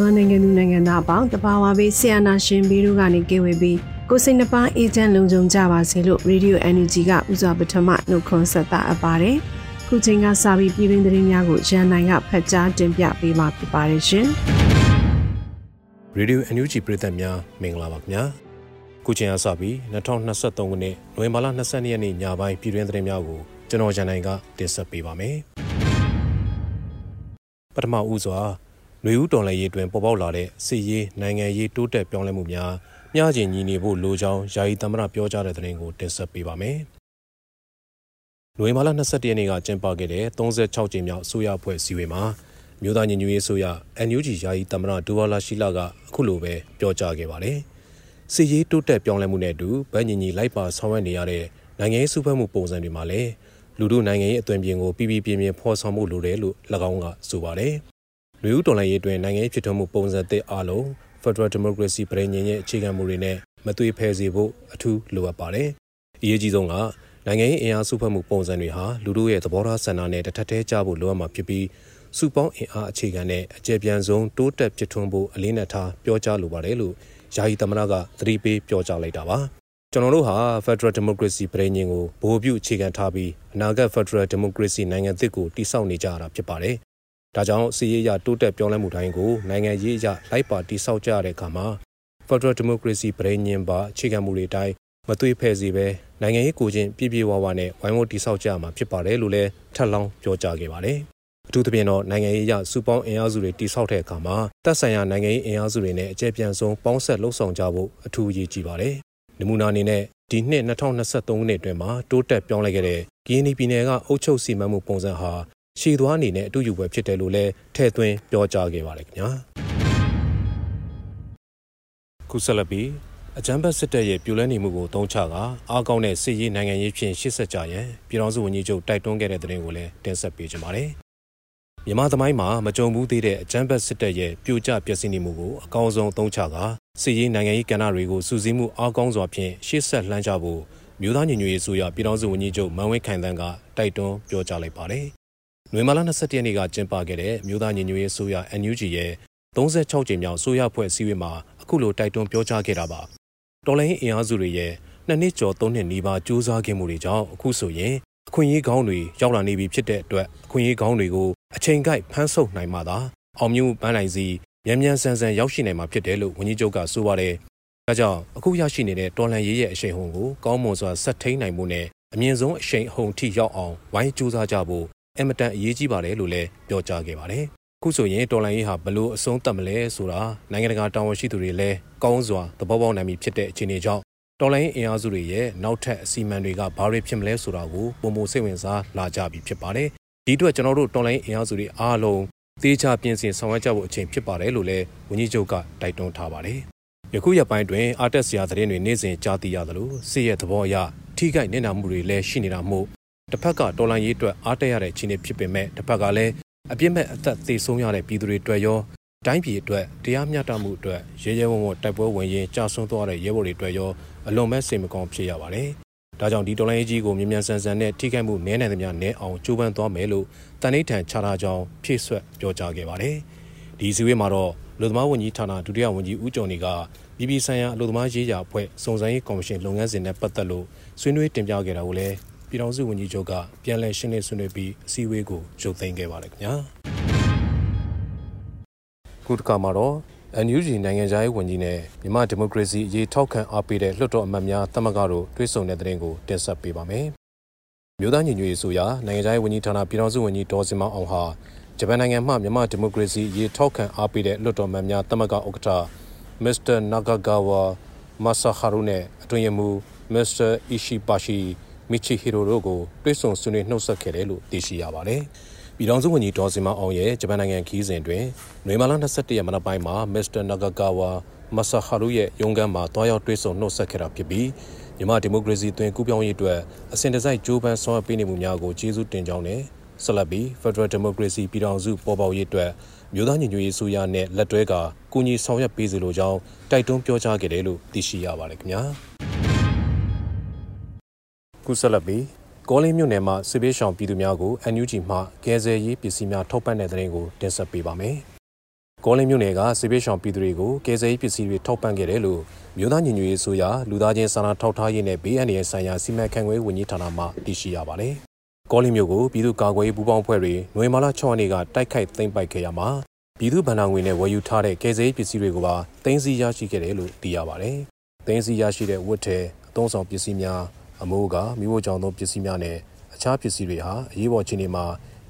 မြန်မာနိုင်ငံသူနိုင်ငံသားအပေါင်းတဘာဝဘေးဆီယနာရှင်ဘီတို့ကနေကဲဝေပြီးကိုစိတ်နှပါအေဂျင့်လုံခြုံကြပါစေလို့ Radio Energy ကဥစွာပထမနှုတ်ခွန်းဆက်တာအပ်ပါတယ်။ခုချိန်ကစပြီးပြည်တွင်းသတင်းများကိုရန်နိုင်ကဖတ်ကြားတင်ပြပေးမှာဖြစ်ပါတယ်ရှင်။ Radio NUG ပြည်သက်များမင်္ဂလာပါခင်ဗျာ။ခုချိန်ကစပြီး2023ခုနှစ်နိုဝင်ဘာလ22ရက်နေ့ညပိုင်းပြည်တွင်းသတင်းများကိုကျွန်တော်ရန်နိုင်ကတင်ဆက်ပေးပါမယ်။ပထမဦးစွာ ຫນွေဦးတော်လှန်ရေးတွင်ပေါ်ပေါက်လာတဲ့စစ်ရေးနိုင်ငံရေးတိုးတက်ပြောင်းလဲမှုများမျှခြေညီနေဖို့လိုကြောင်းယာယီသမ္မတပြောကြားတဲ့သတင်းကိုတင်ဆက်ပေးပါမယ်။နိုဝင်ဘာလ22ရက်နေ့ကကျင်းပခဲ့တဲ့36ကြိမ်မြောက်အစိုးရအဖွဲ့စည်းဝေးမှာမြို့သားညီညွတ်ရေးအစိုးရ NUG ယာယီသမ္မတဒူဝါလာရှိလာကအခုလိုပဲပြောကြားခဲ့ပါတယ်။စစ်ရေးတိုးတက်ပြောင်းလဲမှုနဲ့အတူဗန်းညီညီလိုက်ပါဆောင်ရွက်နေရတဲ့နိုင်ငံရေးစုဖွဲ့မှုပုံစံတွေမှာလည်းလူတို့နိုင်ငံရေးအသွင်ပြင်ကိုပြည်ပြည်ပြင်းပြင်းဖော်ဆောင်မှုလိုတယ်လို့၎င်းကဆိုပါတယ်။ လူဦးတော်လှန်ရေးတွင်နိုင်ငံရေးဖြစ်ထွန်းမှုပုံစံသစ်အလုံး Federal Democracy ပြည်ညင်ရဲ့အခြေခံမူတွေနဲ့မသွေဖယ်စေဖို့အထူးလိုအပ်ပါတယ်။အရေးကြီးဆုံးကနိုင်ငံရေးအင်အားစုဖွဲ့မှုပုံစံတွေဟာလူတို့ရဲ့သဘောထားဆန္ဒနဲ့တစ်ထပ်တည်းကြဖို့လိုအပ်မှာဖြစ်ပြီးစုပေါင်းအင်အားအခြေခံနဲ့အကျေပြန်ဆုံးတိုးတက်ဖြစ်ထွန်းဖို့အလေးနက်ထားပြောကြားလိုပါတယ်လို့ယာယီသမ္မတကသတိပေးပြောကြားလိုက်တာပါ။ကျွန်တော်တို့ဟာ Federal Democracy ပြည်ညင်ကိုဗဟိုပြုအခြေခံထားပြီးအနာဂတ် Federal Democracy နိုင်ငံသစ်ကိုတည်ဆောက်နေကြတာဖြစ်ပါတယ် ဒါကြောင့်စီရေးရတိုးတက်ပြောင်းလဲမှုတိုင်းကိုနိုင်ငံရေးအရလိုက်ပါတိဆောက်ကြတဲ့အခါမှာ Federal Democracy ပြည်ညင်ပါအခြေခံမူတွေအတိုင်းမသွေးဖဲ့စီပဲနိုင်ငံရေးကိုချင်းပြည့်ပြည့်ဝဝနဲ့ဝိုင်းဝန်းတိဆောက်ကြမှာဖြစ်ပါတယ်လို့လည်းထပ်လောင်းပြောကြားခဲ့ပါတယ်။အထူးသဖြင့်တော့နိုင်ငံရေးအရစူပေါင်းအင်အားစုတွေတိဆောက်တဲ့အခါမှာတပ်ဆိုင်ရာနိုင်ငံရေးအင်အားစုတွေနဲ့အကြံပြန်ဆုံးပေါင်းဆက်လှုပ်ဆောင်ကြဖို့အထူးအရေးကြီးပါတယ်။နမူနာအနေနဲ့ဒီနှစ်2023ခုနှစ်အတွင်းမှာတိုးတက်ပြောင်းလဲခဲ့တဲ့ဂီနီပြည်နယ်ကအုပ်ချုပ်စီမံမှုပုံစံဟာ ရှည်သွားအနေနဲ့အတူယူပွဲဖြစ်တယ်လို့လည်းထည့်သွင်းပြောကြားခဲ့ပါတယ်ခင်ဗျာခုဆက်လက်ပြီးအကြမ်းဖက်စစ်တပ်ရဲ့ပြိုလဲနေမှုကိုတုံးချကအားကောင်းတဲ့စစ်ရေးနိုင်ငံရေးဖြင့်ရှေ့ဆက်ကြရန်ပြည်ထောင်စုဝန်ကြီးချုပ်တိုက်တွန်းခဲ့တဲ့သတင်းကိုလည်းတင်ဆက်ပေးကြပါမယ်မြန်မာသမိုင်းမှာမကြုံဘူးသေးတဲ့အကြမ်းဖက်စစ်တပ်ရဲ့ပြိုကျပျက်စီးနေမှုကိုအကောင်းဆုံးသုံးချကစစ်ရေးနိုင်ငံရေးကဏ္ဍတွေကိုစူးစီးမှုအားကောင်းစွာဖြင့်ရှေ့ဆက်လှမ်းကြဖို့မြို့သားညီညွတ်ရေးဆိုရပြည်ထောင်စုဝန်ကြီးချုပ်မန်ဝင်းခိုင်တန်းကတိုက်တွန်းပြောကြားလိုက်ပါတယ် နွေမာလာ21ရက်နေ့ကကျင်းပခဲ့တဲ့မြို့သားညီညွတ်ရေးဆိုရ NUG ရဲ့36ကြိမ်မြောက်ဆိုရဖွဲ့အစည်းအဝေးမှာအခုလိုတိုက်တွန်းပြောကြားခဲ့တာပါတော်လိုင်းအင်အားစုတွေရဲ့နှစ်နှစ်ကျော်သုံးနှစ်နီးပါးစူးစမ်းခဲ့မှုတွေကြောင့်အခုဆိုရင်အခွင့်အရေးကောင်းတွေရောက်လာနေပြီဖြစ်တဲ့အတွက်အခွင့်အရေးကောင်းတွေကိုအချိန်ကိုက်ဖမ်းဆုပ်နိုင်မှသာအောင်မြင်ပန်းနိုင်စီမြန်မြန်ဆန်ဆန်ရောက်ရှိနိုင်မှာဖြစ်တယ်လို့ဝန်ကြီးချုပ်ကဆိုပါတယ်။ဒါကြောင့်အခုရရှိနေတဲ့တော်လန်ရေးရဲ့အရှိန်ဟုန်ကိုကောင်းမွန်စွာဆက်ထိန်နိုင်မှုနဲ့အမြင့်ဆုံးအရှိန်အဟုန်ထိရောက်အောင်ဝိုင်းကြိုးစားကြဖို့ အင်မတန်အရေးကြီးပါတယ်လို့လည်းပြောကြားခဲ့ပါတယ်။ခုဆိုရင်တော်လိုင်းရေးဟာဘလို့အဆုံးသတ်မလဲဆိုတာနိုင်ငံတကာတာဝန်ရှိသူတွေလည်းကောင်းစွာသဘောပေါက်နိုင်ပြီဖြစ်တဲ့အခြေအနေကြောင့်တော်လိုင်းအင်အားစုတွေရဲ့နောက်ထပ်အစီအမံတွေကဘာတွေဖြစ်မလဲဆိုတာကိုပုံမစိတ်ဝင်စားလာကြပြီဖြစ်ပါတယ်။ဒီအတွက်ကျွန်တော်တို့တော်လိုင်းအင်အားစုတွေအားလုံးသေချာပြင်ဆင်ဆောင်ရွက်ကြဖို့အချိန်ဖြစ်ပါတယ်လို့လည်းဝန်ကြီးချုပ်ကတိုက်တွန်းထားပါတယ်။ယခုရက်ပိုင်းတွင်အာတက်စရာသတင်းတွေနေ့စဉ်ကြားသိရသလိုစစ်ရဲ့သဘောအရထိခိုက်နေနာမှုတွေလည်းရှိနေတာမို့ တစ်ဖက်ကဒေါ်လာရေးအတွက်အားတက်ရတဲ့အခြေအနေဖြစ်ပေမဲ့တစ်ဖက်ကလည်းအပြစ်မဲ့အသက်သေဆုံးရတဲ့ပြည်သူတွေအတွက်ရောတိုင်းပြည်အတွက်တရားမျှတမှုအတွက်ရဲရဲဝံ့ဝံ့တိုက်ပွဲဝင်ရင်းကြာဆုံးသွားတဲ့ရဲဘော်တွေအတွက်ရောအလွန်မဲ့စိတ်မကောင်းဖြစ်ရပါတယ်။ဒါကြောင့်ဒီဒေါ်လာရေးကြီးကိုမြန်မြန်ဆန်ဆန်နဲ့ထိခိုက်မှုနည်းနိုင်သမျှနည်းအောင်ကြိုးပမ်းသွားမယ်လို့တန်ဋိဌာန်ချထားကြောင်းဖြည့်ဆွတ်ပြောကြားခဲ့ပါတယ်။ဒီစည်းဝေးမှာတော့လူသမားဝန်ကြီးဌာနဒုတိယဝန်ကြီးဦးကျော်နေကပြည်ပဆိုင်ရာအလို့သမားရေးရာအဖွဲ့စုံစမ်းရေးကော်မရှင်လုပ်ငန်းစဉ်နဲ့ပတ်သက်လို့ဆွေးနွေးတင်ပြခဲ့တာကိုလည်း ပြည်ထောင်စုဝန်ကြီးချုပ်ကပြန်လည်ရှင်းလင်းဆွေးနွေးပြီးအစည်းအဝေးကိုရုပ်သိမ်းခဲ့ပါတယ်ခင်ဗျာခုတစ်ခါမှာတော့ NUG နိုင်ငံခြားရေးဝန်ကြီးနဲ့မြန်မာဒီမိုကရေစီအရေးထောက်ခံအားပေးတဲ့လွှတ်တော်အမတ်များတမကတို့တွဲဆုံတဲ့တဲ့ရင်ကိုတင်ဆက်ပေးပါမယ်မြို့သားညီညွတ်ရေးဆိုရာနိုင်ငံခြားရေးဝန်ကြီးဌာနပြည်ထောင်စုဝန်ကြီးဒေါ်စင်မောင်အောင်ဟာဂျပန်နိုင်ငံမှမြန်မာဒီမိုကရေစီအရေးထောက်ခံအားပေးတဲ့လွှတ်တော်အမတ်များတမကဥက္ကဋ္ဌမစ္စတာနာဂါဂါဝါမဆာဟာရုနဲ့အတွင်ရမူမစ္စတာအီရှိပါရှိ မီချီဟီရိုတို့ကိုတွဲဆုံဆွေးနွေးနှုတ်ဆက်ခဲ့တယ်လို့သိရှိရပါတယ်။ပြည်ထောင်စုဝန်ကြီးဒေါ်စင်မအောင်ရဲ့ဂျပန်နိုင်ငံခီးစဉ်တွင်နွေမာလာ21ရက်မနက်ပိုင်းမှာမစ္စတာနာဂါဂါဝါမဆာဟာရုရဲ့ရုံးခန်းမှာတွားရောက်တွဲဆုံနှုတ်ဆက်ခဲ့တာဖြစ်ပြီးမြန်မာဒီမိုကရေစီတွင်ကူးပြောင်းရေးအတွက်အစဉ်တစိုက်ကြိုးပမ်းဆောင်ရွက်ပေးနေမှုများကိုကျေးဇူးတင်ကြောင်းနဲ့ဆက်လက်ပြီး Federal Democracy ပြည်ထောင်စုပေါ်ပေါက်ရေးအတွက်မြို့သားညီညွတ်ရေးဆိုရနဲ့လက်တွဲကကူညီဆောင်ရွက်ပေးစေလိုကြောင်းတိုက်တွန်းပြောကြားခဲ့တယ်လို့သိရှိရပါတယ်ခင်ဗျာ ကုဆက်လက်ပြီးကောလင်းမြို့နယ်မှာစစ်ပေးဆောင်ပြည်သူများကို NUG မှကယ်ဆယ်ရေးပစ္စည်းများထောက်ပံ့တဲ့တဲ့ရင်ကိုတင်ဆက်ပေးပါမယ်ကောလင်းမြို့နယ်ကစစ်ပေးဆောင်ပြည်သူတွေကိုကယ်ဆယ်ရေးပစ္စည်းတွေထောက်ပံ့ခဲ့တယ်လို့မြို့သားညီညွတ်ရေးဆိုရာလူသားချင်းစာနာထောက်ထားရေးနဲ့ဘေးအန္တရာယ်ဆိုင်ရာစီမံခန့်ခွဲဝန်ကြီးဌာနမှသိရှိရပါတယ်ကောလင်းမြို့ကိုပြည်သူ့ကာကွယ်ရေးပူးပေါင်းဖွဲ့တွေနွေမာလာ6ရက်နေ့ကတိုက်ခိုက်သိမ်းပိုက်ခဲ့ရမှာပြည်သူ့ဗန္ဒာငွေနဲ့ဝယ်ယူထားတဲ့ကယ်ဆယ်ရေးပစ္စည်းတွေကိုပါသိမ်းဆည်းရရှိခဲ့တယ်လို့သိရပါတယ်။သိမ်းဆည်းရရှိတဲ့ဝတ်ထဲအသုံးဆောင်ပစ္စည်းများ အမိုးကမိဖို့ကြောင့်သောပစ္စည်းများနဲ့အခြားပစ္စည်းတွေဟာအရေးပေါ်ခြေနေမှာ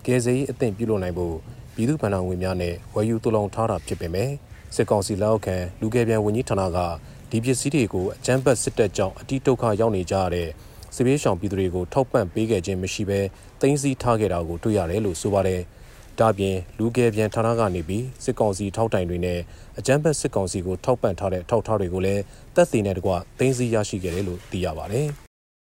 ကယ်ဆယ်ရေးအသင့်ပြုလုပ်နိုင်ဖို့ပြည်သူ့ဗန္ဒာငွေများနဲ့ဝယ်ယူတူလောင်ထားတာဖြစ်ပေမဲ့စစ်ကောင်စီလက်အောက်ခံလူကယ်ပြန်ဝန်ကြီးဌာနကဒီပစ္စည်းတွေကိုအကြမ်းဖက်စစ်တပ်ကြောင့်အတိဒုက္ခရောက်နေကြရတဲ့စစ်ပေးဆောင်ပြည်သူတွေကိုထောက်ပံ့ပေးခဲ့ခြင်းမရှိဘဲတင်းစည်းထားခဲ့တာကိုတွေ့ရတယ်လို့ဆိုပါတယ်။ဒါပြင်လူကယ်ပြန်ဌာနကနေပြီးစစ်ကောင်စီထောက်တိုင်တွေနဲ့အကြမ်းဖက်စစ်ကောင်စီကိုထောက်ပံ့ထားတဲ့ထောက်ထားတွေကိုလည်းတပ်သေးနဲ့တကွတင်းစည်းရရှိခဲ့တယ်လို့သိရပါတယ်။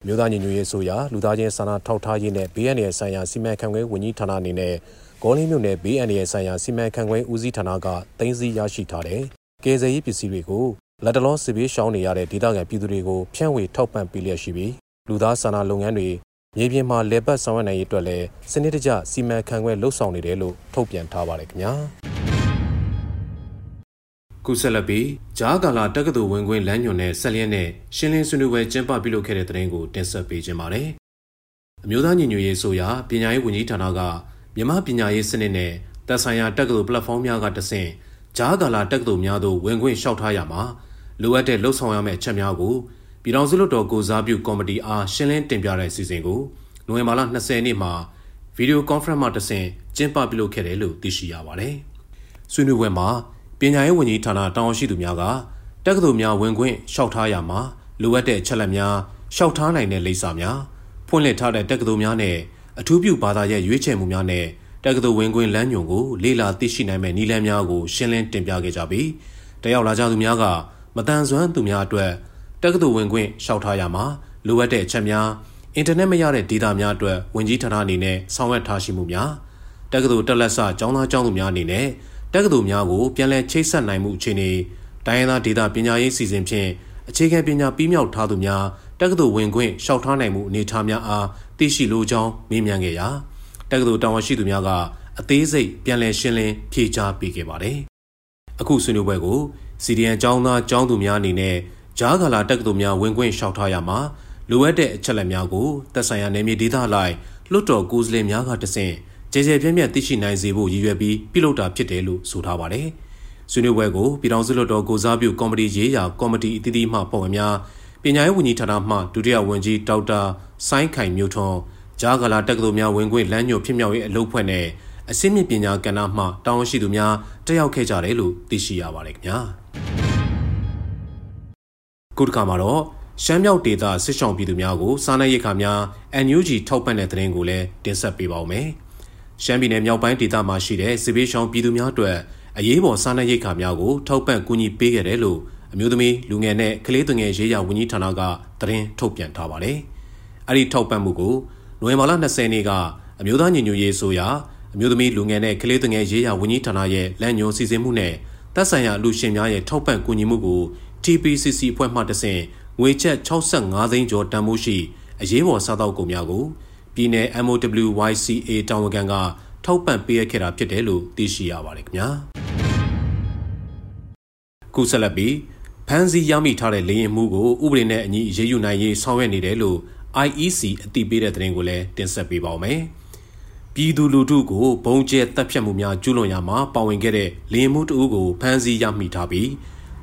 မြို့သားညီညွတ်ရေးဆိုရာလူသားချင်းစာနာထောက်ထားရေးနဲ့ဘေးအန္တရာယ်ဆိုင်ရာစီမံခန့်ခွဲဝန်ကြီးဌာနအနေနဲ့ဂေါ်လင်းမြို့နယ်ဘေးအန္တရာယ်ဆိုင်ရာစီမံခန့်ခွဲဦးစီးဌာနကတင်းစည်းရရှိထားတဲ့ကယ်ဆယ်ရေးပစ္စည်းတွေကိုလက်တလောစစ်ဘေးရှောင်းနေရတဲ့ဒေသခံပြည်သူတွေကိုဖြန့်ဝေထောက်ပံ့ပေးလျက်ရှိပြီးလူသားစာနာလုပ်ငန်းတွေမြေပြင်မှာလေပတ်ဆောင်ရွက်နိုင်ရေးအတွက်လည်းစနစ်တကျစီမံခန့်ခွဲလှုပ်ဆောင်နေတယ်လို့ထုတ်ပြန်ထားပါတယ်ခင်ဗျာ ကုဆက်လက်ပြီးဂျားကာလာတက္ကသိုလ်ဝင်ခွင့်လမ်းညွန်နဲ့ဆက်လျက်နဲ့ရှင်းလင်းဆွေးနွေးပွဲကျင်းပပြုလုပ်ခဲ့တဲ့တဲ့ရင်ကိုတင်ဆက်ပေးခြင်းပါတယ်အမျိုးသားညီညွတ်ရေးဆိုရာပညာရေးဝန်ကြီးဌာနကမြန်မာပညာရေးစနစ်နဲ့သက်ဆိုင်ရာတက္ကသိုလ်ပလက်ဖောင်းများကတဆင့်ဂျားကာလာတက္ကသိုလ်များသို့ဝင်ခွင့်လျှောက်ထားရမှာလိုအပ်တဲ့လှုပ်ဆောင်ရမယ့်အချက်များကိုပြည်ထောင်စုလွှတ်တော်ကိုစားပြုကော်မတီအားရှင်းလင်းတင်ပြတဲ့အစီအစဉ်ကိုနိုဝင်ဘာလ20ရက်နေ့မှာဗီဒီယိုကွန်ဖရင့်မှတဆင့်ကျင်းပပြုလုပ်ခဲ့တယ်လို့သိရှိရပါတယ်။ဆွေးနွေးပွဲမှာပ ညာရေးဝန်ကြီးဌာနတာဝန်ရှိသူများကတက္ကသိုလ်များဝင်ခွင့်လျှောက်ထားရမှာလိုအပ်တဲ့အချက်လက်များလျှောက်ထားနိုင်တဲ့လိပ်စာများဖွင့်လှစ်ထားတဲ့တက္ကသိုလ်များနဲ့အထူးပြုဘာသာရဲ့ရွေးချယ်မှုများနဲ့တက္ကသိုလ်ဝင်ခွင့်လမ်းညွှန်ကိုလေ့လာသိရှိနိုင်မဲ့နည်းလမ်းများကိုရှင်းလင်းတင်ပြခဲ့ကြပြီးတယောက်လာကြသူများကမတန်ဆွမ်းသူများအတွက်တက္ကသိုလ်ဝင်ခွင့်လျှောက်ထားရမှာလိုအပ်တဲ့အချက်များအင်တာနက်မရတဲ့ဒေတာများအတွက်ဝင်ကြီးဌာနအနေနဲ့ဆောင်ရွက်ထားရှိမှုများတက္ကသိုလ်တက်လက်ဆကျောင်းသားကျောင်းသူများအနေနဲ့ တက္ကသိုလ်များကိုပြန်လည်ချိတ်ဆက်နိုင်မှုအခြေအနေတိုင်းရင်းသားဒေတာပညာရေးစီစဉ်ဖြင့်အခြေခံပညာပြီးမြောက်ထားသူများတက္ကသိုလ်ဝင်ခွင့်လျှောက်ထားနိုင်မှုအနေအထားများအားသိရှိလိုကြောင်းမေးမြန်းခဲ့ရာတက္ကသိုလ်တာဝန်ရှိသူများကအသေးစိတ်ပြန်လည်ရှင်းလင်းဖြေကြားပေးခဲ့ပါတယ်။အခုဆွေးနွေးပွဲကိုစီဒီအန်ကျောင်းသားကျောင်းသူများအနေနဲ့ဂျားကာလာတက္ကသိုလ်များဝင်ခွင့်လျှောက်ထားရမှာလိုအပ်တဲ့အချက်လက်များကိုသက်ဆိုင်ရာနယ်မြေဒေသအလိုက်လွှတ်တော်ကိုယ်စားလှယ်များကတဆင့် ကျေကျေပြန့်ပြန့်သိရှိနိုင်စေဖို့ရည်ရွယ်ပြီးပြုလုပ်တာဖြစ်တယ်လို့ဆိုထားပါတယ်။ဆွေးနွေးပွဲကိုပြည်ထောင်စုလွှတ်တော်ကိုစားပြုကော်မတီရေးရာကော်မတီအသီးသီးမှပုံများပညာရေးဝန်ကြီးဌာနမှဒုတိယဝန်ကြီးဒေါက်တာဆိုင်းခိုင်မျိုးထွန်းဂျားကာလာတက္ကသိုလ်များဝင်ခွင့်လမ်းညွှန်ဖြစ်မြောက်ရေးအလုပ်ဖွဲ့နဲ့အစင်းမြင့်ပညာကဏ္ဍမှတာဝန်ရှိသူများတက်ရောက်ခဲ့ကြတယ်လို့သိရှိရပါတယ်ခင်ဗျာ။ခုတစ်ခါမှာတော့ရှမ်းမြောက်ဒေသစစ်ဆောင်ပြည်သူများကိုစားနပ်ရိက္ခာများ NUG ထောက်ပံ့တဲ့သတင်းကိုလည်းတင်ဆက်ပေးပါောင်းမယ်။ ရှမ်းပြည်နယ်မြောက်ပိုင်းဒေသမှာရှိတဲ့စစ်ပေးဆောင်ပြည်သူများအတွက်အရေးပေါ်စားနပ်ရိက္ခာများကိုထောက်ပံ့ကူညီပေးခဲ့တယ်လို့အမျိုးသမီးလူငယ်နဲ့ကလေးသူငယ်ရေးရာဝန်ကြီးဌာနကသတင်းထုတ်ပြန်ထားပါတယ်။အဲ့ဒီထောက်ပံ့မှုကိုနိုဝင်ဘာလ20ရက်နေ့ကအမျိုးသားညီညွတ်ရေးဆိုရာအမျိုးသမီးလူငယ်နဲ့ကလေးသူငယ်ရေးရာဝန်ကြီးဌာနရဲ့လမ်းညွှန်စီစဉ်မှုနဲ့တပ်ဆိုင်ရာလူရှင်များရဲ့ထောက်ပံ့ကူညီမှုကို TPCC အဖွဲ့မှတဆင့်ငွေကျပ်65သိန်းကျော်တန်ဖိုးရှိအရေးပေါ်စားတောက်ကုန်များကို ပြည်내 MOWYCA တာဝန်ခံကထောက်ပံ့ပေးခဲ့တာဖြစ်တယ်လို့သိရှိရပါတယ်ခင်ဗျာခုဆက်လက်ပြီးဖမ်းဆီးရမိထားတဲ့လေရင်မှုကိုဥပဒေနဲ့အညီရေးယူနိုင်ရေးဆောင်ရွက်နေတယ်လို့ IEC အတည်ပြုတဲ့သတင်းကိုလည်းတင်ဆက်ပေးပါောင်းမယ်။ပြည်သူလူထုကိုဘုံကျဲတပ်ဖြတ်မှုများကျူးလွန်ရာမှာပါဝင်ခဲ့တဲ့လင်းမှုတအုပ်ကိုဖမ်းဆီးရမိထားပြီး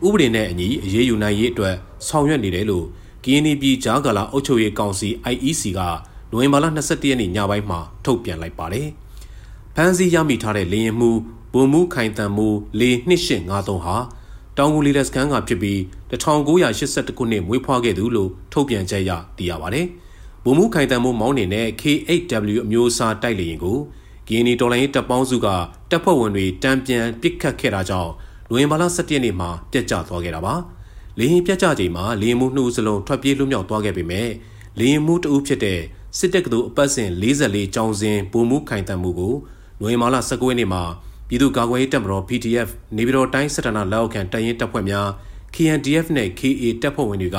ဥပဒေနဲ့အညီအရေးယူနိုင်ရေးအတွက်ဆောင်ရွက်နေတယ်လို့ကင်းနီပြည်ကြားကာလအုပ်ချုပ်ရေးကောင်စီ IEC က နိုဝင်ဘာလ22ရက်နေ့ညပိုင်းမှာထုတ်ပြန်လိုက်ပါတယ်။ဖမ်းဆီးရမိထားတဲ့လင်းမှုဗိုလ်မှူးခိုင်တန်မှု4253ဟာတောင်ကူလီလက်စကန်ကဖြစ်ပြီး1982ခုနှစ်မွေးဖွားခဲ့သူလို့ထုတ်ပြန်ချက်ရသိရပါတယ်။ဗိုလ်မှူးခိုင်တန်မှုမောင်းနေတဲ့ K8W အမျိုးအစားတိုက်လေယာဉ်ကိုဂီနီတော်လိုင်းတပ်ပေါင်းစုကတပ်ဖွဲ့ဝင်တွေတံပြန်ပစ်ခတ်ခဲ့တာကြောင့်နိုဝင်ဘာလ17ရက်နေ့မှာပြတ်ကျသွားခဲ့တာပါ။လေရင်ပြတ်ကျချိန်မှာလေရင်မှုနှုတ်စလုံးထွက်ပြေးလွတ်မြောက်သွားခဲ့ပေမဲ့လေရင်မှုတအုပ်ဖြစ်တဲ့ စစ်တပ်ကတူအပတ်စဉ်44ကျောင်းစဉ်ဗိုလ်မှူးခိုင်တန်မှုကိုနိုဝင်ဘာလ19ရက်နေ့မှာပြည်သူ့ကာကွယ်ရေးတပ်မတော် PDF နေပြည်တော်တိုင်းစစ်ဌာနလက်အောက်ခံတပ်ရင်းတပ်ဖွဲ့များ KNDF နဲ့ KA တပ်ဖွဲ့ဝင်တွေက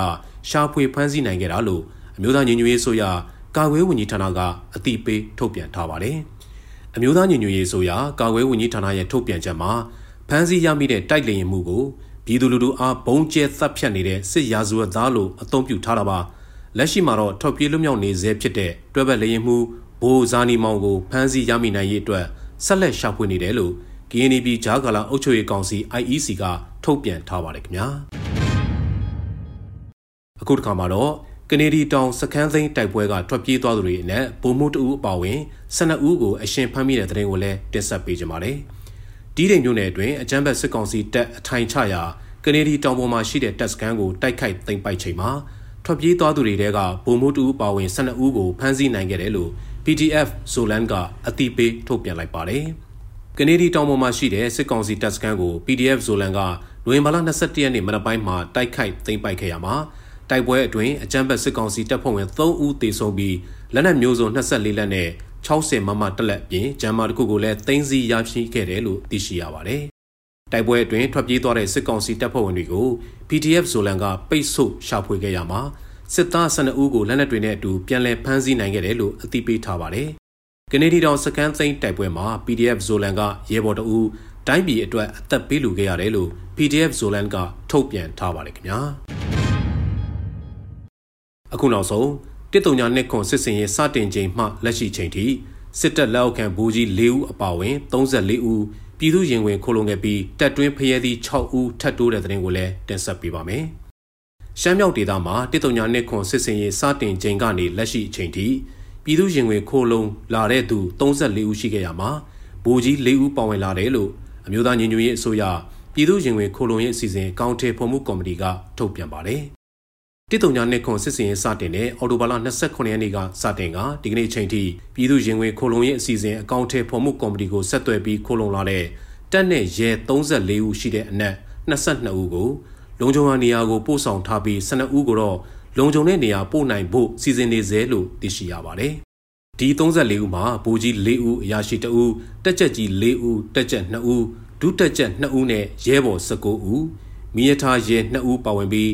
ရှာဖွေဖမ်းဆီးနိုင်ခဲ့တာလို့အမျိုးသားညီညွတ်ရေးဆိုရာကာကွယ်ဝန်ကြီးဌာနကအသိပေးထုတ်ပြန်ထားပါတယ်။အမျိုးသားညီညွတ်ရေးဆိုရာကာကွယ်ဝန်ကြီးဌာနရဲ့ထုတ်ပြန်ချက်မှာဖမ်းဆီးရမိတဲ့တိုက်လေရင်မှုကိုပြည်သူလူထုအားဘုံကျဲသတ်ဖြတ်နေတဲ့စစ်ရာဇဝတ်သားလို့အသုံးပြုထားတာပါ လက်ရှိမှာတော့ထွက်ပြေးလွတ်မြောက်နေဆဲဖြစ်တဲ့တွဲဘက်လေရင်မှုဘိုးဇာနီမောင်ကိုဖမ်းဆီးရမိနိုင်ရေးအတွက်ဆက်လက်ရှာဖွေနေတယ်လို့ KNB ဂျာကာလာအုပ်ချုပ်ရေးကောင်စီ IEC ကထုတ်ပြန်ထားပါတယ်ခင်ဗျာအခုတစ်ခါမှာတော့ကနေဒီတောင်စခန်းသိမ်းတိုက်ပွဲကထွက်ပြေးသွားသူတွေနဲ့ဗိုလ်မှူးတဦးအပါအဝင်12ဦးကိုအရှင်ဖမ်းမိတဲ့တဲ့ရင်ကိုလည်းတင်ဆက်ပေးကြပါမယ်တီးတိမ်မြို့နယ်အတွင်းအကြမ်းဖက်စစ်ကောင်စီတပ်အထိုင်ချရာကနေဒီတောင်ပေါ်မှာရှိတဲ့တပ်စခန်းကိုတိုက်ခိုက်သိမ်းပိုက်ချိန်မှာ ထွက်ပြေးသွားသူတွေတဲကဗိုလ်မှူးတူပါဝင်12ဦးကိုဖမ်းဆီးနိုင်ခဲ့တယ်လို့ PDF ဇိုလန်ကအတိပေးထုတ်ပြန်လိုက်ပါတယ်။ကနေဒီတောင်ပေါ်မှာရှိတဲ့စစ်ကောင်စီတပ်စခန်းကို PDF ဇိုလန်ကနိုဝင်ဘာလ22ရက်နေ့မနက်ပိုင်းမှာတိုက်ခိုက်သိမ်းပိုက်ခဲ့ရမှာတိုက်ပွဲအတွင်းအကြမ်းဖက်စစ်ကောင်စီတပ်ဖွဲ့ဝင်3ဦးသေဆုံးပြီးလက်နက်မျိုးစုံ24လက်နဲ့60မမတက်လက်ပြင်ဂျမ်မာတစ်ခုကိုလည်းသိမ်းဆည်းရရှိခဲ့တယ်လို့သိရှိရပါတယ်။ တိုက်ပွဲအတွင်းထွက်ပြေးသွားတဲ့စစ်ကောင်စီတပ်ဖွဲ့ဝင်တွေကို PDF ဇိုလန်ကပိတ်ဆို့ရှာဖွေခဲ့ရမှာစစ်သား12ဦးကိုလက်နက်တွေနဲ့အတူပြန်လည်ဖမ်းဆီးနိုင်ခဲ့တယ်လို့အသိပေးထားပါတယ်။ကနေဒီတောင်စကန်သိန်းတိုက်ပွဲမှာ PDF ဇိုလန်ကရဲဘော်တအူတိုင်းပြည်အတွက်အသက်ပေးလူခဲ့ရတယ်လို့ PDF ဇိုလန်ကထုတ်ပြန်ထားပါတယ်ခင်ဗျာ။အခုနောက်ဆုံးတစ်တုံညာနှစ်ခွန်စစ်စင်ရေးစတင်ချိန်မှလက်ရှိချိန်ထိစစ်တပ်လက်အောက်ခံဘူကြီး၄ဦးအပါအဝင်34ဦး ပြည်သူရင်ဝင်ခိုးလုံခဲ့ပြီးတပ်တွင်းဖရဲသည့်6ဦးထပ်တိုးတဲ့တဲ့ရင်ကိုလည်းတင်ဆက်ပေးပါမယ်။ရှမ်းမြောက်ဒေသမှာတစ်တုံညာနှစ်ခွန်စစ်စင်ရေးစတင်ချိန်ကနေလက်ရှိချိန်ထိပြည်သူရင်ဝင်ခိုးလုံလာတဲ့သူ34ဦးရှိခဲ့ရမှာဘူကြီး၄ဦးပါဝင်လာတယ်လို့အမျိုးသားညီညွတ်ရေးအစိုးရပြည်သူရင်ဝင်ခိုးလုံရေးအစီအစဉ်ကောင်ထေဖော်မှုကော်မတီကထုတ်ပြန်ပါတယ်။ တိတုံညာနှစ်ခွန်စစ်စင်ရေးစတင်တဲ့အော်တိုဘာလ29ရက်နေ့ကစတင်ကဒီကနေ့ချိန်ထိပြည်သူရင်ဝင်ခိုလုံရေးအစီအစဉ်အကောင့်ထဲဖော်မှုကော်မတီကိုဆက်သွယ်ပြီးခိုလုံလာတဲ့တက်နဲ့ရဲ34ဦးရှိတဲ့အနက်22ဦးကိုလုံခြုံရာနေရာကိုပို့ဆောင်ထားပြီး12ဦးကိုတော့လုံခြုံတဲ့နေရာပို့နိုင်ဖို့စီစဉ်နေစေလို့သိရှိရပါတယ်။ဒီ34ဦးမှာဗိုလ်ကြီး4ဦးအရာရှိ2ဦးတက်ကြက်ကြီး4ဦးတက်ကြက်2ဦးဒုတက်ကြက်2ဦးနဲ့ရဲဘော်19ဦးမိရထားရဲ2ဦးပါဝင်ပြီး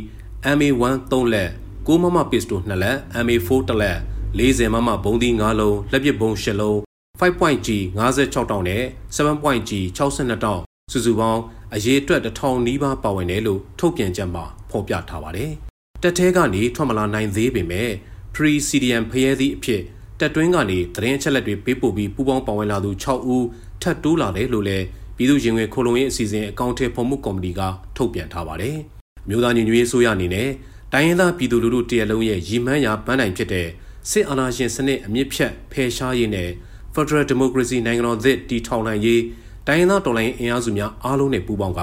MA1 3လက်6မမပစ္စတို2လက် MA4 1လက်40မမဘုံသီး5လုံးလက်ပစ်ဘုံ10လုံး 5.G 56တောင်နဲ့ 7.G 62တောင်စုစုပေါင်းအရေးအတွက်တစ်ထောင်နီးပါးပါဝင်တယ်လို့ထုတ်ပြန်ကြမှာဖော်ပြထားပါတယ်။တက်သေးကနေထွက်မလာနိုင်သေးပေမဲ့ Pre-CDM ဖရဲသည့်အဖြစ်တက်တွင်းကနေသတင်းအချက်လက်တွေပေးပို့ပြီးပူးပေါင်းပါဝင်လာသူ6ဦးထပ်တိုးလာတယ်လို့လည်းပြည်သူ့ရင်ဝင်ခိုလုံရေးအစီအစဉ်အကောင့်ထဲဖော်မှုကော်မတီကထုတ်ပြန်ထားပါတယ်။ မျိုးသားညီညွတ်ရေးဆိုရအနေနဲ့တိုင်းရင်းသားပြည်သူလူထုတရလုံးရဲ့ရည်မှန်းရာပန်းတိုင်ဖြစ်တဲ့စစ်အာဏာရှင်စနစ်အမြင့်ဖြတ်ဖယ်ရှားရေးနဲ့ Federal Democracy နိုင်ငံတော်သစ်တည်ထောင်နိုင်ရေးတိုင်းရင်းသားတော်လှန်ရေးအင်အားစုများအားလုံးနဲ့ပူးပေါင်းက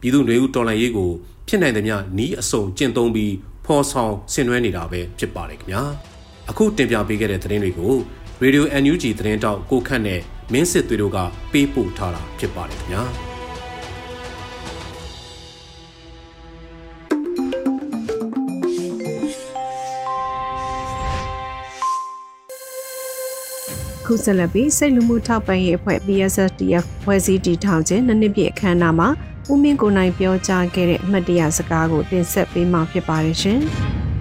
ပြည်သူ့နေဦးတော်လှန်ရေးကိုဖြစ်နိုင်သမျှနီးအစုံကျင့်သုံးပြီးဖော်ဆောင်ဆင်နွှဲနေတာပဲဖြစ်ပါတယ်ခင်ဗျာအခုတင်ပြပေးခဲ့တဲ့သတင်းတွေကို Radio NUG သတင်းတောက်ကိုခန့်နဲ့မင်းစစ်သွေးတို့ကပေးပို့ထားတာဖြစ်ပါတယ်ခင်ဗျာ ခုဆက်လက်ပြီးစိတ်လူမှုထောက်ပံ့ရေးအဖွဲ့ PSSDF ဖွဲ့စည်းတည်ထောင်ခြင်းနှစ်နှစ်ပြည့်အခမ်းအနားမှာဦးမင်းကိုနိုင်ပြောကြားခဲ့တဲ့အမှတ်တရစကားကိုတင်ဆက်ပေးမှာဖြစ်ပါတယ်ရှင်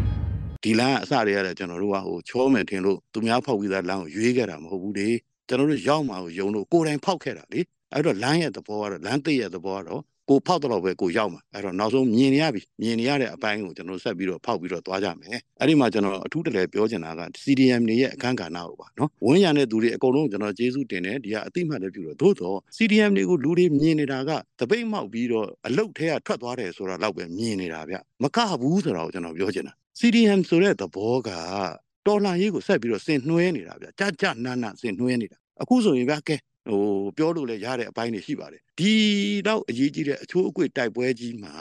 ။ဒီလမ်းအစတွေရတယ်ကျွန်တော်တို့ကဟိုချောမယ်ထင်လို့သူများဖောက်ပြီးသားလမ်းကိုရွေးခဲ့တာမဟုတ်ဘူးလေ။ကျွန်တော်တို့ရောက်မှာကိုယုံလို့ကိုယ်တိုင်ဖောက်ခဲ့တာလေ။အဲ့တော့လမ်းရဲ့သဘောကတော့လမ်းသိရဲ့သဘောကတော့ ကိုဖောက်တော့ပဲကိုရောက်မှာအဲ့တော့နောက်ဆုံးမြင်နေရပြီမြင်နေရတဲ့အပိုင်းကိုကျွန်တော်ဆက်ပြီးတော့ဖောက်ပြီးတော့သွားကြမယ်အဲ့ဒီမှာကျွန်တော်အထူးတလဲပြောချင်တာက CDM တွေရဲ့အခန်းကဏ္ဍကိုပါနော်ဝန်းရံတဲ့သူတွေအကုန်လုံးကျွန်တော်ကျေးဇူးတင်တယ်ဒီကအတိမတ်လည်းပြုလို့သို့တော့ CDM တွေကိုလူတွေမြင်နေတာကတပိတ်မောက်ပြီးတော့အလုတ်ထဲကထွက်သွားတယ်ဆိုတာတော့ပဲမြင်နေတာဗျမကဘူးဆိုတာကိုကျွန်တော်ပြောချင်တာ CDM ဆိုတဲ့သဘောကတော်လှန်ရေးကိုဆက်ပြီးတော့ဆင်နှွှဲနေတာဗျကြကြနာနာဆင်နှွှဲနေတာအခုဆိုရင်ဗျကဲ ဟိုပြောလို့လည်းရတဲ့အပိုင်းတွေရှိပါတယ်ဒီတော့အရေးကြီးတဲ့အချိုးအကွေ့တိုက်ပွဲကြီးမှာ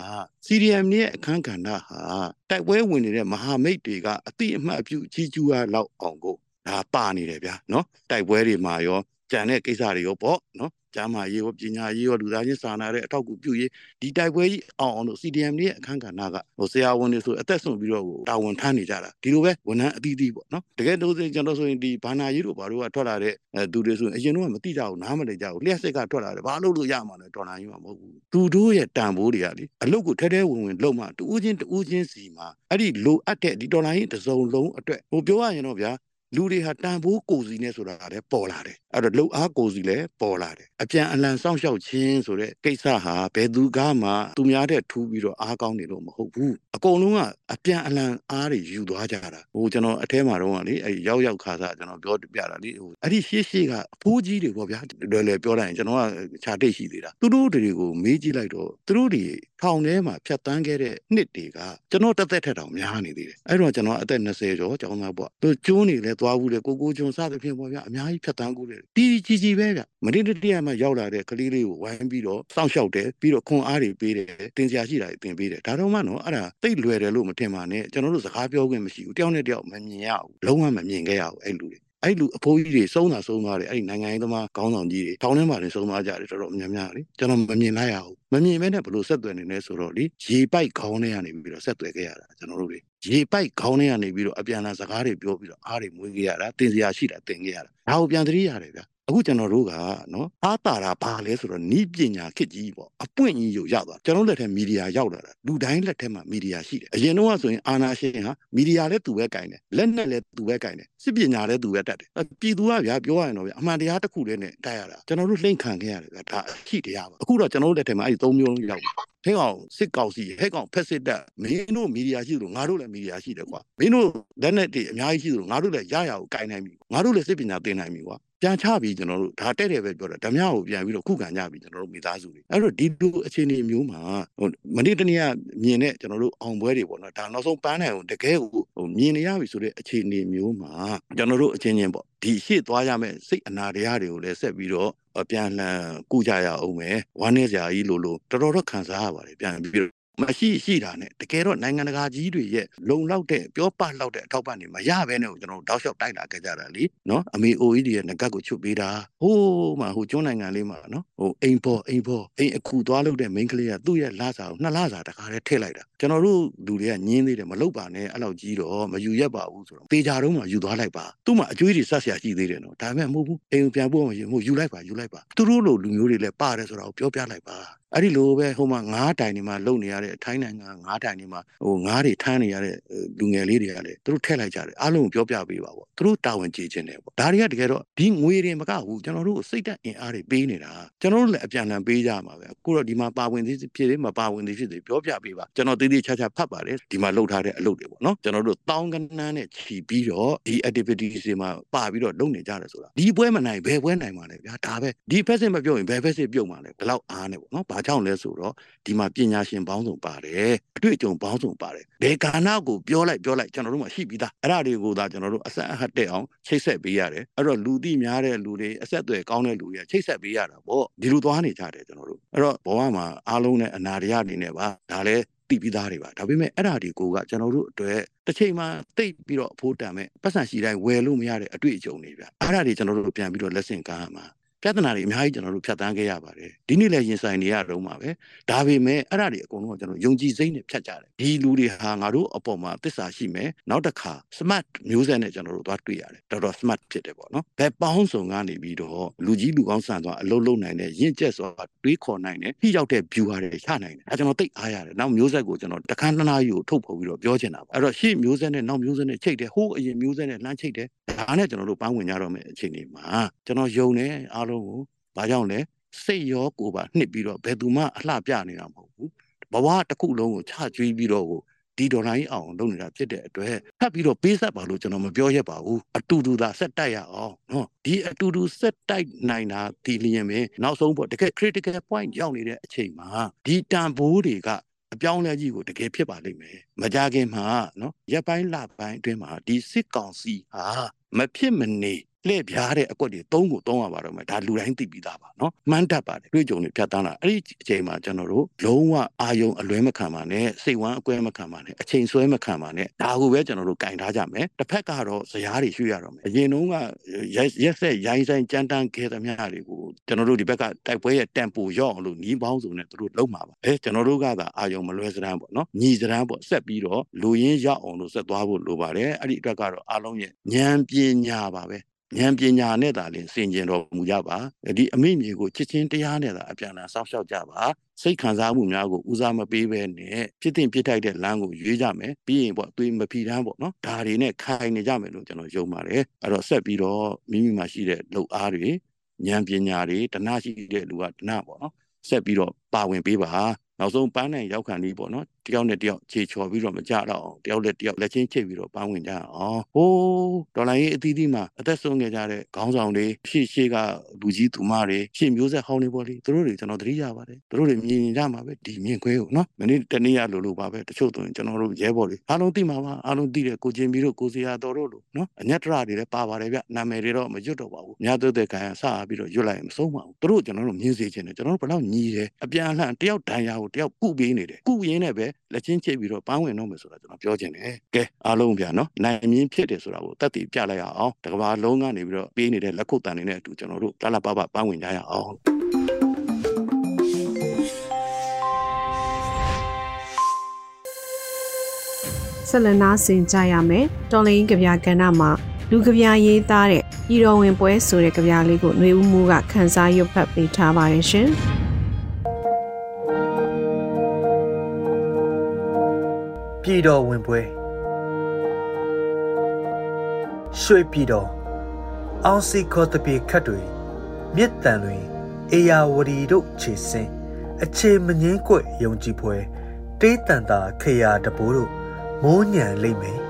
CDM ရဲ့အခန်းကဏ္ဍဟာတိုက်ပွဲဝင်နေတဲ့မဟာမိတ်တွေကအတိအမှတ်အပြုကြီးကျူးရလောက်အောင်ကိုဒါပါနေတယ်ဗျာနော်တိုက်ပွဲတွေမှာရောကြံတဲ့ကိစ္စတွေရောပေါ့နော် ကျမ်းမာရေးရောပညာရေးရောလူသားချင်းစာနာတဲ့အထောက်အကူပြုရေးဒီတိုက်ပွဲကြီးအောင်အောင်လို့ CDM ရဲ့အခန်းကဏ္ဍကဟိုဆရာဝန်တွေဆိုအသက်ဆုံးပြီးတော့တာဝန်ထမ်းနေကြတာဒီလိုပဲဝန်ထမ်းအသီးသီးပေါ့နော်တကယ်လို့ကျွန်တော်ဆိုရင်ဒီဘာနာရေးတို့ဘာတို့ကထွက်လာတဲ့သူတွေဆိုရင်အရင်တော့မသိကြဘူးနားမလည်ကြဘူးလျှက်စစ်ကထွက်လာတယ်ဘာလို့လို့ရမှာလဲတော်လာကြီးမှာမဟုတ်ဘူးသူတို့ရဲ့တန်ဖိုးတွေကလေအလုတ်ကိုထဲထဲဝင်ဝင်လုံမှတူးချင်းတူးချင်းစီမှာအဲ့ဒီလိုအပ်တဲ့ဒီတော်လာကြီးတစ်စုံလုံးအတွက်ဟိုပြောရရင်တော့ဗျာ လူတွေဟာတန်ဖိုးကိုစီနဲ့ဆိုတာလည်းပေါ်လာတယ်အဲ့တော့လှုပ်အားကိုစီလည်းပေါ်လာတယ်အပြန်အလှန်စောင့်ရှောက်ခြင်းဆိုတဲ့ကိစ္စဟာဘယ်သူကမှသူများတဲ့ထူးပြီးတော့အားကောင်းနေလို့မဟုတ်ဘူးအကုန်လုံးကအပြန်အလှန်အားတွေယူသွားကြတာဟိုကျွန်တော်အထဲမှာတော့ကလေအဲ့ရောက်ရောက်ခါစားကျွန်တော်ပြောပြတာလေဟိုအဲ့ဒီရှေ့ရှေ့ကအဖိုးကြီးတွေပေါ့ဗျာလွယ်လွယ်ပြောလိုက်ရင်ကျွန်တော်ကခြာတိတ်ရှိသေးတာသူတို့တွေကိုမေးကြည့်လိုက်တော့သူတို့တွေထောင်ထဲမှာဖြတ်တန်းခဲ့တဲ့နှစ်တွေကကျွန်တော်တက်သက်ထက်တောင်များနေသေးတယ်အဲ့တော့ကျွန်တော်အသက်20ကျော်ကျောင်းသားပေါ့သူကျိုးနေလဲသွားဘူးလေကိုကိုကျွန်းစသဖြင့်ပေါ့ဗျာအများကြီးဖြတ်တန်းကူးတယ်တီးကြီးကြီးပဲဗျမနေ့တည်းကမှရောက်လာတဲ့ကလေးလေးကိုဝိုင်းပြီးတော့စောင့်ရှောက်တယ်ပြီးတော့ခွန်အားတွေပေးတယ်တင်စရာရှိတာတွေတင်ပေးတယ်ဒါတော့မှနော်အဲ့ဒါသိလွယ်တယ်လို့မထင်ပါနဲ့ကျွန်တော်တို့စကားပြောခွင့်မရှိဘူးတယောက်နဲ့တယောက်မမြင်ရဘူးလုံးဝမမြင်ခဲ့ရဘူးအဲ့လူတွေ အဲ့လူအဖိုးကြီးတွေစုံတာစုံသွားတယ်အဲ့ဒီနိုင်ငံရေးသမားခေါင်းဆောင်ကြီးတွေတောင်းထဲမှာနေစုံသွားကြတယ်တော်တော်များများလေကျွန်တော်မမြင်လိုက်ရဘူးမမြင်မဲနဲ့ဘလို့ဆက်သွယ်နေလဲဆိုတော့လေရေပိုက်ခေါင်းထဲကနေပြီးတော့ဆက်သွယ်ခဲ့ရတာကျွန်တော်တို့တွေရေပိုက်ခေါင်းထဲကနေပြီးတော့အပြန်အလှန်စကားတွေပြောပြီးတော့အားတွေမွေးခဲ့ရတာတင်စရာရှိတာတင်ခဲ့ရတာဒါကိုပြန်သတိရတယ်ဗျာ အခုကျွန်တော်တို့ကနော်အားတာတာဘာလဲဆိုတော့နီးပညာခစ်ကြီးပေါ့အပွင့်ကြီးကိုရောက်သွားကျွန်တော်လက်ထက်မီဒီယာရောက်လာတာလူတိုင်းလက်ထက်မှာမီဒီယာရှိတယ်အရင်တော့ဆိုရင်အာနာရှင်ဟာမီဒီယာလည်းသူပဲကင်တယ်လက်နဲ့လည်းသူပဲကင်တယ်စစ်ပညာလည်းသူပဲတတ်တယ်ပြည်သူကဗျာပြောရရင်တော့ဗျာအမှန်တရားတစ်ခုတည်းနဲ့တိုက်ရတာကျွန်တော်တို့လှိမ့်ခံခဲ့ရတယ်ဗျာဒါအရှိတရားပါအခုတော့ကျွန်တော်တို့လက်ထက်မှာအဲ့ဒီ၃မျိုးလုံးရောက်ပြီဟဲ့ကောင်စစ်ကောင်စီဟဲ့ကောင်ဖက်စစ်တပ်မင်းတို့မီဒီယာရှိသလိုငါတို့လည်းမီဒီယာရှိတယ်ကွာမင်းတို့လက်နက်တွေအများကြီးရှိသလိုငါတို့လည်းရရကိုကင်နိုင်ပြီငါတို့လည်းစစ်ပညာသင်နိုင်ပြီကွာ ပြန်ချပြီးကျွန်တော်တို့ဒါတဲ့တယ်ပဲပြောတာဓမြကိုပြန်ပြီးတော့ခုခံကြပြီးကျွန်တော်တို့မိသားစုတွေအဲ့တော့ဒီလိုအခြေအနေမျိုးမှာဟိုမနေ့တနေ့ကမြင်တဲ့ကျွန်တော်တို့အောင်ပွဲတွေပေါ့နော်ဒါနောက်ဆုံးပန်းနိုင်ကိုတကယ်ကိုဟိုမြင်နေရပြီဆိုတဲ့အခြေအနေမျိုးမှာကျွန်တော်တို့အချင်းချင်းပေါ့ဒီရှေ့သွားရမယ့်စိတ်အနာတရားတွေကိုလည်းဆက်ပြီးတော့ပြန်လှန်ကုကြရအောင်မယ်ဝမ်းနေစရာကြီးလို့လို့တော်တော်တော့ခံစားရပါတယ်ပြန်ပြီးတော့ မရှိရှိတာနဲ့တကယ်တော့နိုင်ငံတကာကြီးတွေရဲ့လုံလောက်တဲ့ပြောပလောက်တဲ့အထောက်ပံ့တွေမရဘဲနဲ့ကျွန်တော်တို့တောက်လျှောက်တိုက်လာခဲ့ကြတာလीနော်အမေ OED ရဲ့ငကတ်ကိုချွတ်ပေးတာဟိုးမှာဟိုကျွန်းနိုင်ငံလေးမှာနော်ဟိုအိမ်ပေါ်အိမ်ပေါ်အိမ်အခုသွားလို့တဲ့ main ကလေးကသူ့ရဲ့လစာကိုနှစ်လစာတခါတည်းထည့်လိုက်တာကျွန်တော်တို့လူတွေကညင်းသေးတယ်မလုပ်ပါနဲ့အဲ့လောက်ကြီးတော့မယူရက်ပါဘူးဆိုတော့တေချာတော့မှယူသွားလိုက်ပါသူ့မှာအကျွေးတွေဆက်ဆရာရှိသေးတယ်နော်ဒါပေမဲ့မဟုတ်ဘူးအိမ်ပြန်ပို့မှယူယူလိုက်ပါယူလိုက်ပါသူတို့လိုလူမျိုးတွေလည်းပါတယ်ဆိုတော့ပြောပြလိုက်ပါအဲ့ဒီလိုပဲဟိုမှာငါးတိုင်တွေမှာလုံနေရတဲ့ထိုင်းနိုင်ငံငါးတိုင်တွေမှာဟိုငါးတွေထမ်းနေရတဲ့လူငယ်လေးတွေကလည်းသူတို့ထည့်လိုက်ကြတယ်အားလုံးကိုပြောပြပေးပါပေါ့သူတို့တာဝန်ကျေခြင်းတယ်ပေါ့ဒါတွေကတကယ်တော့ဒီငွေတွေမကဘူးကျွန်တော်တို့စိတ်သက်အင်အားတွေပေးနေတာကျွန်တော်တို့လည်းအပြန်အလှန်ပေးကြမှာပဲအခုတော့ဒီမှာပါဝင်သေးဖြစ်သေးမပါဝင်သေးဖြစ်သေးပြောပြပေးပါကျွန်တော်တည်တည်ချာချာဖတ်ပါတယ်ဒီမှာလှုပ်ထားတဲ့အလုပ်တွေပေါ့နော်ကျွန်တော်တို့တောင်းကနန်းနဲ့ခြီးပြီးတော့ဒီ activities တွေမှာပါပြီးတော့လုပ်နေကြတယ်ဆိုတာဒီပွဲမနိုင်ဘယ်ပွဲနိုင်မှာလဲဗျာဒါပဲဒီဖက်စစ်မပြုတ်ရင်ဘယ်ဖက်စစ်ပြုတ်မှာလဲဘယ်လောက်အားနဲ့ပေါ့နော်ဘာကြောင့်လဲဆိုတော့ဒီမှာပညာရှင်ပေါင်းစုံပါတယ်အတွေ့အကြုံပေါင်းစုံပါတယ်ဘယ်ကာဏကိုပြောလိုက်ပြောလိုက်ကျွန်တော်တို့မှရှိပြီးသားအဲ့ဒါတွေကိုသာကျွန်တော်တို့အဆက်အဟတ်တက်အောင်ချိတ်ဆက်ပေးရတယ်အဲ့တော့လူသိများတဲ့လူတွေအဆက်အသွယ်ကောင်းတဲ့လူတွေချိတ်ဆက်ပေးရတာပေါ့ဒီလိုသွားနေကြတယ်ကျွန်တော်တို့အဲ့တော့ဘဝမှာအားလုံးနဲ့အနာတရားအနေနဲ့ပါဒါလည်းတိပြီးသားတွေပါဒါပေမဲ့အဲ့ဒါတွေကိုကကျွန်တော်တို့အတွက်တစ်ချိန်မှာတိတ်ပြီးတော့အဖိုးတန်မဲ့ပတ်စံရှိတိုင်းဝယ်လို့မရတဲ့အတွေ့အကြုံတွေဗျအဲ့ဒါတွေကျွန်တော်တို့ပြန်ပြီးတော့လက်ဆင့်ကမ်းရမှာ ပြဿနာတွေအများကြီးကျွန်တော်တို့ဖြတ်တန်းခဲ့ရပါတယ်ဒီနေ့လည်းရင်ဆိုင်နေရတော့မှာပဲဒါပေမဲ့အဲ့ဒါတွေအကုန်လုံးကကျွန်တော်ယုံကြည်စိတ်နဲ့ဖြတ်ကြတယ်ဒီလူတွေဟာငါတို့အပေါ်မှာသစ္စာရှိမယ်နောက်တစ်ခါ smart မျိုးဆက်နဲ့ကျွန်တော်တို့သွားတွေ့ရတယ်တော်တော် smart ဖြစ်တယ်ပေါ့နော်ဘယ်ပေါင်းစုံကနေပြီးတော့လူကြီးလူကောင်းဆန်သွားအလုံးလုံးနိုင်တဲ့ရင့်ကျက်စွာတွေးခေါ်နိုင်တဲ့ထိရောက်တဲ့ view ဟာတွေချနိုင်တယ်အဲကျွန်တော်သိအားရတယ်နောက်မျိုးဆက်ကိုကျွန်တော်တခန်းနှစ်နာရီကိုထုတ်ဖော်ပြီးတော့ပြောချင်တာပါအဲ့တော့ရှေ့မျိုးဆက်နဲ့နောက်မျိုးဆက်နဲ့ချိတ်တယ်ဟိုးအရင်မျိုးဆက်နဲ့လှမ်းချိတ်တယ်ဒါနဲ့ကျွန်တော်တို့ပန်းဝင်ကြတော့မယ့်အချိန်တွေမှာကျွန်တော်ယုံတယ်အားလုံးကိုဘာကြောင့်လဲစိတ်ရောကိုယ်ပါနှစ်ပြီးတော့ဘယ်သူမှအလှပြနေတာမဟုတ်ဘူးဘဝတစ်ခုလုံးကိုချကျွေးပြီးတော့ကိုဒီဒေါ်လာကြီးအောင်လုပ်နေတာဖြစ်တဲ့အတွက်ဖတ်ပြီးတော့ပေးဆက်ပါလို့ကျွန်တော်မပြောရက်ပါဘူးအတူတူသာဆက်တိုက်ရအောင်နော်ဒီအတူတူဆက်တိုက်နိုင်တာဒီလျင်ပဲနောက်ဆုံးပေါ့တကယ် critical point ရောက်နေတဲ့အချိန်မှာဒီတန်ဖိုးတွေကအပြောင်းလဲကြီးကိုတကယ်ဖြစ်ပါလိမ့်မယ်မကြခင်မှာနော်ရက်ပိုင်းလပိုင်းအတွင်းမှာဒီစစ်ကောင်စီဟာမဖြစ်မနေ လှည့်ပြားတဲ့အကွက်တွေသုံးကိုသုံးရပါတော့မယ်ဒါလူတိုင်းသိပြီးသားပါနော်မှန်းတတ်ပါတယ်တွေ့ကြုံတွေဖြတ်တန်းလာအဲ့ဒီအချိန်မှာကျွန်တော်တို့လုံးဝအာယုံအလွဲမခံပါနဲ့စိတ်ဝမ်းအကွဲမခံပါနဲ့အချိန်ဆွဲမခံပါနဲ့ဒါကိုပဲကျွန်တော်တို့ကင်ထားကြမယ်တစ်ဖက်ကတော့ဇရားတွေရွှေ့ရတော့မယ်အရင်တုန်းကရက်ဆက်ရိုင်းဆိုင်ကြမ်းတမ်းခဲ့သမျှတွေကိုကျွန်တော်တို့ဒီဘက်ကတိုက်ပွဲရဲ့တန်ပိုရော့အောင်လို့ညီးပေါင်းစုံနဲ့တို့လုံးမှာပါအဲကျွန်တော်တို့ကသာအာယုံမလွဲစရန်ပေါ့နော်ညီစရန်ပေါ့ဆက်ပြီးတော့လူရင်းရောက်အောင်လို့ဆက်သွားဖို့လိုပါတယ်အဲ့ဒီအတွက်ကတော့အားလုံးရဲ့ဉာဏ်ပညာပါပဲ ဉာဏ်ပညာနဲ့သာလင်စင်ကြင်တော်မူကြပါဒီအမိမြေကိုချစ်ချင်းတရားနဲ့သာအပြန်အလှန်စောင့်ရှောက်ကြပါစိတ်ခံစားမှုများကိုဦးစားမပေးဘဲနဲ့ဖြစ်တင်ပြစ်ထိုက်တဲ့လမ်းကိုရွေးကြမယ်ပြီးရင်ပေါ့သွေးမဖီတန်းပေါ့နော်ဒါတွေနဲ့ခိုင်နေကြမယ်လို့ကျွန်တော်ယုံပါတယ်အဲ့တော့ဆက်ပြီးတော့မိမိမှာရှိတဲ့လှုပ်အားတွေဉာဏ်ပညာတွေတဏှရှိတဲ့လူကတဏှပေါ့နော်ဆက်ပြီးတော့ပါဝင်ပေးပါ နောက်ဆုံးပန်းနိုင်ရောက်ခံပြီးပေါ့နော်တယောက်နဲ့တယောက်ခြေချော်ပြီးတော့မကြတော့အောင်တယောက်နဲ့တယောက်လက်ချင်းချိတ်ပြီးတော့ပန်းဝင်ကြအောင်ဟိုးဒေါ်လာရေးအသီးသီးမှာအသက်ဆုံးခဲ့ကြတဲ့ခေါင်းဆောင်တွေရှေ့ရှေ့ကလူကြီးသူမတွေရှေ့မျိုးဆက်ဟောင်းတွေပေါ့လေသူတို့တွေကျွန်တော်သတိရပါတယ်သူတို့တွေမြင်ကြမှာပဲဒီမြင်ခွဲကိုနော်မနေ့တနေ့ရလို့လို့ပါပဲတချို့ဆိုရင်ကျွန်တော်တို့ရဲဘော်တွေအားလုံးသိမှာပါအားလုံးသိတယ်ကိုချင်းပြီးတော့ကိုစီယာတော်တို့လို့နော်အညက်တရတွေလည်းပါပါတယ်ဗျနာမည်တွေတော့မရွတ်တော့ပါဘူးများသွတဲ့ခံဆပြီးတော့ရွတ်လိုက်ရင်မဆုံးပါဘူးသူတို့ကျွန်တော်တို့မြင်စေချင်တယ်ကျွန်တော်တို့ဘယ်တော့ညီးတယ်အပြန်အလှန်တယောက်ဒဏ်ရာကိုတယောက်ကုပေးနေတယ်ကုရင်းနဲ့ပဲလက်ချင်းချိတ်ပြီးတော့ပန်းဝင်တော့မယ်ဆိုတာကျွန်တော်ပြောချင်တယ်ကဲအားလုံးဗျာနော်နိုင်မြင်းဖြစ်တယ်ဆိုတာကိုတက်တည်ပြလိုက်ရအောင်တကဘာလုံးကနေပြီးတော့ပေးနေတဲ့လက်ခုပ်တန်တွေနဲ့အတူကျွန်တော်တို့လာလာပပပန်းဝင်ကြရအောင်ဆက်လက်နာဆင်ကြရမယ်တော်လင်းကြပြကဏ္ဍမှာလူကြပြရေးသားတဲ့ဤတော်ဝင်ပွဲဆိုတဲ့ကြပြလေးကိုຫນွေဦးမှုကခန်းစားရွတ်ဖတ်ပေးထားပါတယ်ရှင် ပြည်တော်ဝင်ပွဲရွှေပြည်တော်အောင်စီခေါ်တပြေခတ်တွေမြစ်တန်တွေအေယာဝတီတို့ခြေစင်းအခြေမငင်းကွယုံကြည်ပွဲတေးတန်တာခေယာတပိုးတို့မိုးညံလိမ့်မယ်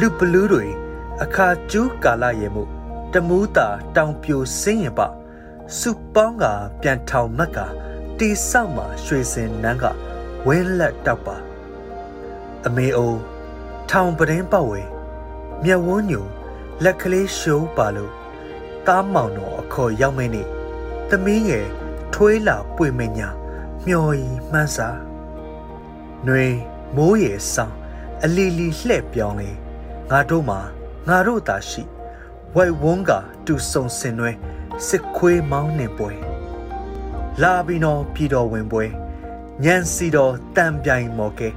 လူပလူးတွေအခါကျူးကာလရေမှုတမူးတာတောင်ပြိုစင်းရင်ပစုပေါင်းကပြန်ထောင်မက်ကတီဆောက်မှာရွှေစင်နန်းကဝင်းလက်တောက်ပါ အမေအိုထောင်ပဒင်းပတ်ဝဲမျက်ဝန်းညူလက်ကလေးရှိုးပါလို့တားမောင်တော်အခေါ်ရောက်မင်းနေသမီးငယ်ထွေးလာပွေမညာမျော်ရီမှန်းစာຫນွေမိုးရေဆောင်အလီလီလှဲ့ပြောင်းလေငါတို့မှာငါတို့သာရှိဝိုက်ဝန်းကတူဆုံစင်တွဲစစ်ခွေးမောင်းနှင်ပွဲလာပြီးတော့ပြည်တော်ဝင်ပွဲညံစီတော်တံပြိုင်မော်ကဲ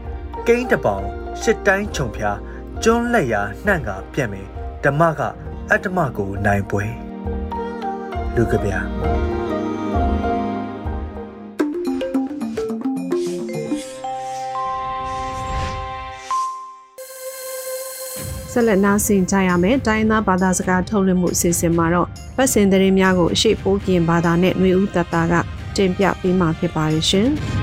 ကိန်းတပေါင်ရှစ်တိုင်းခြုံဖျားကျွန်းလက်ရာနှံ့ကပြက်မယ်ဓမ္မကအတ္တမကိုနိုင်ပွဲလူကဗျာဆက်လက်နားဆင်ကြရမယ်။တိုင်းသားဘာသာစကားထုတ်လွှင့်မှုအစီအစဉ်မှာတော့ပတ်စင်သတင်းများကိုအရှိပိုးကင်ဘာသာနဲ့ຫນွေဦးတတကတင်ပြပေးမှာဖြစ်ပါရဲ့ရှင်။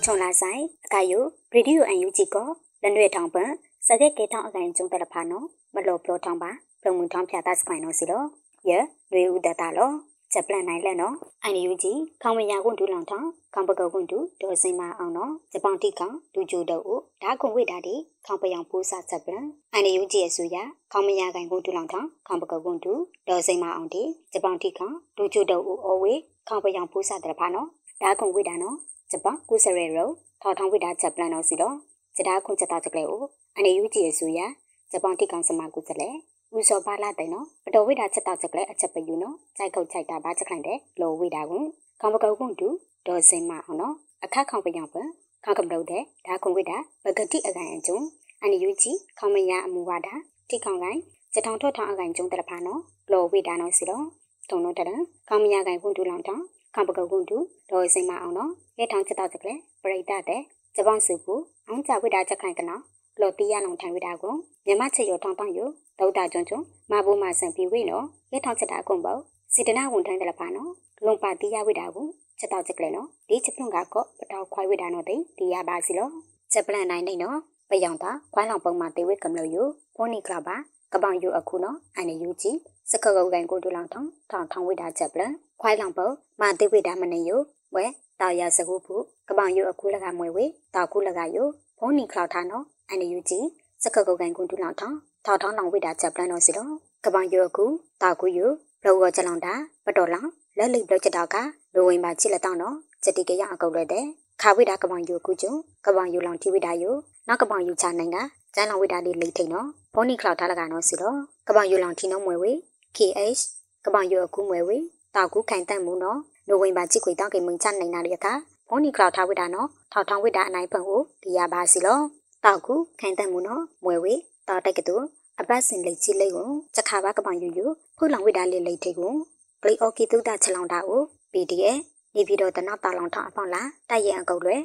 အော်ချုံလာဆိုင်အကယူရေဒီယိုအန်ယူဂျီကိုလနွေထောင်ပန်စကက်ကေထောင်အကန်ကျုံတလဖာနော်မလောပြောထောင်ပါလုံမှုထောင်ဖြာတစကိုင်းနော်စီတော့ယရွေဦးတတလောချက်ပလန်နိုင်လက်နော်အန်ယူဂျီခေါမရကွန်ဒူလောင်ထောင်ခေါပကောကွန်ဒူဒေါ်စင်မအောင်နော်ဂျပန်တိကောင်ဒူဂျိုတော့ဒါကွန်ဝိတာတီခေါပယောင်ပူစာချက်ပလန်အန်ယူဂျီရဲ့ဆိုရခေါမရကန်ကွန်ဒူလောင်ထောင်ခေါပကောကွန်ဒူဒေါ်စင်မအောင်တီဂျပန်တိကောင်ဒူဂျိုတော့အိုဝေခေါပယောင်ပူစာတလဖာနော်ဒါကွန်ဝိတာနော် ဂျပန်ကုစရဲရောထောက်ထောင်ဝိတာချက်ပလန်နော်စီတော့ဂျဒါခွန်ချက်တာချက်လေကိုအနေယူကြည့်ရဆိုရဂျပန်တိကောင်စမကုချက်လေဦးစောပါလာတဲ့နော်ပတော်ဝိတာချက်တာချက်လေအချက်ပယူနော်ကြိုက်ခုတ်ချိုက်တာဘာချက်ခိုင်တဲ့လောဝိတာကွန်ခေါမကောက်ကွန်တူဒေါ်စင်မအောင်နော်အခက်ခေါင်ပယောင်ပခေါကမလို့တဲ့ဒါခွန်ဝိတာပဂတိအကန်အကျုံအနေယူကြည့်ခေါမရအမူဝါဒတိကောင်ကိုင်းစထောင်ထော့ထောင်အကန်ကျုံတရဖာနော်လောဝိတာနော်စီတော့တုံတော့တရခေါမရကန်ကွန်တူလောင်တောင် ခေါပကောက်ကွန်တူဒေါ်စင်မအောင်နော်ရဲထောင်ချက်တာချက်လေပရိသတ်တဲ့ဂျပန်စုပူအောင်ကြဝိတာချက်ခိုင်ကနော်လော်တီယာလုံထိုင်ဝိတာကိုမြမချက်ရထောင်းတောင်းယူဒေါက်တာကျွန်းကျွန်းမဘိုးမဆန်ပြီးဝိနော်လက်ထောင်းချက်တာကုန်ပေါ့စီတနာဝန်ထမ်းတယ်လပါနော်လုံပါတီယာဝိတာကိုချက်တော့ချက်ကလေးနော်ဒီချက်ပွန်ကကောပတောက်ခွိုင်းဝိတာနော်တိဒီရပါစီလို့ချက်ပလန်နိုင်နေနော်ပယောင်တာခွိုင်းလောင်ပုံမှာတေဝိကမလို့ယူဖိုနီကလပါ ကပောင်ယူအခုနော်အန်ယူကြီးစကကုတ်ကန်ကိုတူလောင်ထောင်းထောင်းထောင်းဝိတာချက်ပလန်ခွိုင်းလောင်ပုံမာတေဝိတာမနေယူဝဲတာရစကုဖို့ကပောင်ယူအခုလကမွေဝေတာခုလကယူဖိုနီကလောက်ထားနော်အန်ယူကြီးစကကုတ်ကန်ကိုတူလောင်ထောင်းထောင်းထောင်းလောင်ဝိတာချက်ပလန်နော်စီတော့ကပောင်ယူအခုတာခုယူလောကကြလောင်တာပတော်လောင်လက်လိပ်လောက်ချက်တော့ကလိုဝင်ပါချစ်လက်တော့နော်ချက်တိကရအကုတ်လဲတဲ့ခါဝိတာကပောင်ယူကူကျုံကပောင်ယူလောင်တီဝိတာယူနောက်ကပောင်ယူချနိုင်ကကျန်းလောင်ဝိတာလေးလိတ်ထိန်နော် ဘောနီကလောက်ထားလကနော်စီတော့ကပောင်ယူလောင်တီနော်မွေဝေ KH ကပောင်ယူအခုမွေဝေတောက်ကူခိုင်တန့်မှုနော်လိုဝင်ပါချစ်ခွေတောက်ကိမုံချနိုင်နာရကဘောနီကလောက်ထားဝိတာနော်ထောက်ထောင်ဝိတာအနိုင်ဖန်ကိုဒီရပါစီလောတောက်ကူခိုင်တန့်မှုနော်မွေဝေတောက်တိုက်ကတူအပတ်စင်လိတ်ချိလိတ်ကိုချက်ခါပါကပောင်ယူယူဖုလောင်ဝိတာလေးလိတ်ထိကိုပလီအော်ကီတုဒချလောင်တာကို PDA နေပြီးတော့တနောက်တာလောင်ထောင်းအပေါင်လာတိုက်ရင်အကုတ်လွယ်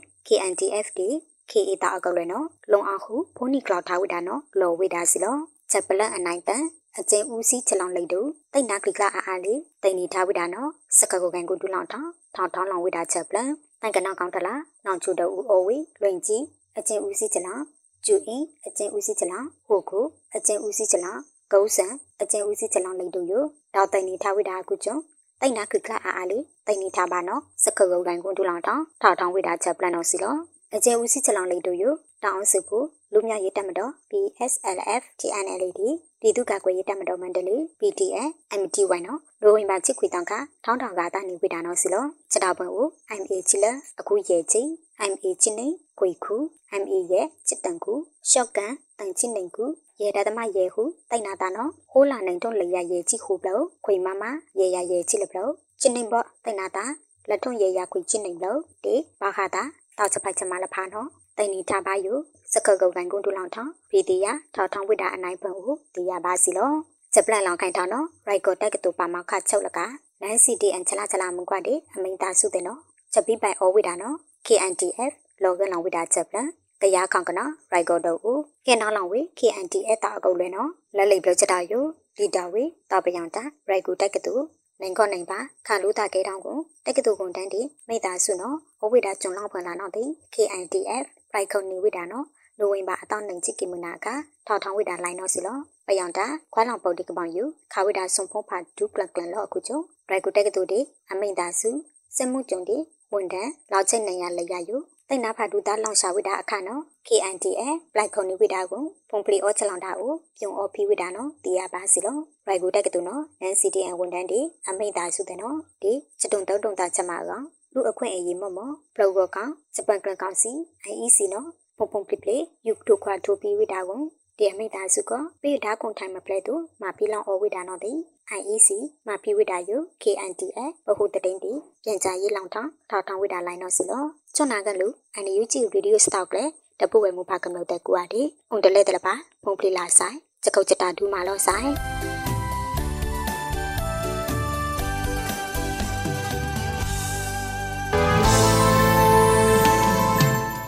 KNTFD KA တာအကုတ်လွယ်နော်လုံအောင်ဟုဖုန်နီကလောက်ထားဝိတာနော်လော်ဝိတာစီလောချက်ပလက်အနိုင်တန်အကျင်းဦးစီးချလောင်လိုက်တို့တိတ်နာကလီကအာအာလေးတိတ်နေထားဝိတာနော်စကကုတ်ကန်ကိုတူလောင်ထောင်းထောင်းထောင်းလောင်ဝိတာချက်ပလန်တိုင်ကနောက်ကောင်းတလားနောင်ချူတူဦးအိုဝေလွင်ကြီးအကျင်းဦးစီးချလောင်ကျူအင်းအကျင်းဦးစီးချလောင်ဟိုခုအကျင်းဦးစီးချလောင်ကုန်းဆန်အကျင်းဦးစီးချလောင်လိုက်တို့ယတောက်တိတ်နေထားဝိတာအခုကျုံတိတ်နာကလအာအာလေးတိတ်နေထားပါနော်စကကုတ်ကန်ကိုတူလောင်ထောင်းထောင်းထောင်းဝိတာချက်ပလန်နော်စီလော အကျဲဦးစီချလောင်လေးတို့ယတောင်စုကိုလူမျိုးရေးတက်မတော် PSLF TNLD ပြည်သူ့ကာကွယ်ရေးတပ်မတော်မန္တလေး PTN MTY နော်လိုဝင်ပါချစ်ခွေတောင်ကထောင်းထောင်ကတာနေဝိတာနော်စီလောချက်တော်ပုံကို MA ချီလအခုရဲ့ချင်း MA ချင်းနေခွေခု MA ရဲ့ချစ်တန်ခုရှော့ကန်တန်ချင်းနေခုရေဒသမရေဟုတိုင်နာတာနော်ဟိုးလာနိုင်တော့လေရရေချီခုပလို့ခွေမမရေရရေချီလပလို့ချင်းနေဘောတိုင်နာတာလက်ထွန်ရေရခွေချင်းနေလို့ဒီဘာခတာ တောက်ချပိုက်ချမလဖာနော်တိုင်နီထားပါယူစကကုတ်ကန်ကုန်းတူလောင်ထောင်းဗီဒီယာထောက်ထောင်းဝိတာအနိုင်ပံကိုဒီရပါစီလောချက်ပလန်လောင်ခိုင်ထောင်းနော်ရိုက်ကိုတက်ကတူပါမောက်ခချုပ်လကနန်စီတီအန်ချလာချလာမကွာဒီအမိန်တာစုတဲ့နော်ချက်ပြီးပိုင်အောဝိတာနော် KNTF လောဂန်လောင်ဝိတာချက်ပလန်ကရခေါင်ကနော်ရိုက်ကိုတော့ဦးခေနောင်းလောင်ဝေ KNTF တာအကုတ်လဲနော်လက်လိပ်ပြောချက်တာယူလီတာဝေတာပယံတာရိုက်ကိုတက်ကတူ နိုင်ခေါနိုင်ပါခါလူတာကဲတောင်းကိုတက်ကတူကုန်တန်းဒီမိသားစုနော်ဟိုဝိတာကျွန်လောက်ဖွင့်လာတော့ဒီ KNTF ရိုက်ခုန်နေဝိတာနော်လိုဝင်ပါအတောင်းနိုင်ချစ်ကိမနာကထောက်ထောင်ဝိတာလိုင်းတော့စီလောပယောင်တာခွာလောင်ပုတ်တိကပောင်ယူခါဝိတာဆုံဖုံးဖာဒူကလကလန်လောအခုကျုံရိုက်ကိုတက်ကတူဒီအမိန်သားစုစက်မှုကြုံဒီဝန်တန်လောက်ချိတ်နိုင်ရလက်ရယူ တိတ်နာဖာဒူတာလောင်ရှာဝိတာအခနော် KNTF ဘလိုက်ခုန်နေဝိတာကိုဖုန်ပလီအောချလောင်တာကိုပြုံအောဖီဝိတာနော်တီးရပါစီလောရိုက်ကိုတက်ကတူနော် NCTN ဝန်တန်ဒီအမိန်သားစုတဲ့နော်ဒီချတုံတုံတုံတာချက်မှာကောင်လူအခွင့်အရေးမမောပလောကောကောင်ဂျပန်ကလကောင်စီ IEC နော်ပုံပုံပလိပလိယုတ်တုခွာထိုပီဝိတာကို ဒီအမိသားစုကပေဒါကွန်ထိုင်မပလက်သူမာပီလောင်အဝိဒါနော်တိ IEC မာပီဝိဒါယု KNTF ဘဟုတတိန်တီပြန်ချရေးလောင်ထောင်းထောက်ထောင်းဝိဒါလိုင်းနော်စီလောချွန်နာကလူအန်ယူဂျီရေဒီယိုစတောက်လေတပုဝဲမူဖာကမလို့တဲ့ကွာဒီအုံတလဲတလပါဖုန်ပလီလာဆိုင်ချက်ကုတ်ချက်တာဒူမာလောဆိုင်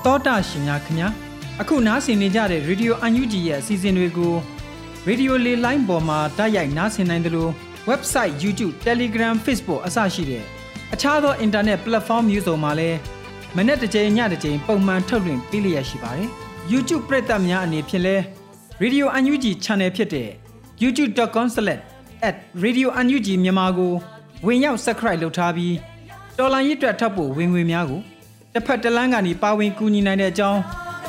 တောတာရှင်များခင်ဗျာ အခုနားဆင်နေကြတဲ့ Radio UNG ရဲ့အစီအစဉ်တွေကို Radio လေလိုင်းပေါ်မှာတိုက်ရိုက်နားဆင်နိုင်တယ်လို့ website YouTube Telegram Facebook အစရှိတဲ့အခြားသော internet platform မျိုးစုံမှာလည်းမနေ့တစ်ချိန်ညတစ်ချိန်ပုံမှန်ထုတ်လွှင့်ပေးလျက်ရှိပါတယ် YouTube ပရိသတ်များအနေဖြင့်လဲ Radio UNG Channel ဖြစ်တဲ့ youtube.com/radiounug မြန်မာကိုဝင်ရောက် subscribe လုပ်ထားပြီးတော်လိုင်းရစ်တွက်ထပ်ဖို့ဝင်ငွေများကိုတစ်ဖက်တစ်လမ်းကနေပါဝင်ကူညီနိုင်တဲ့အကြောင်း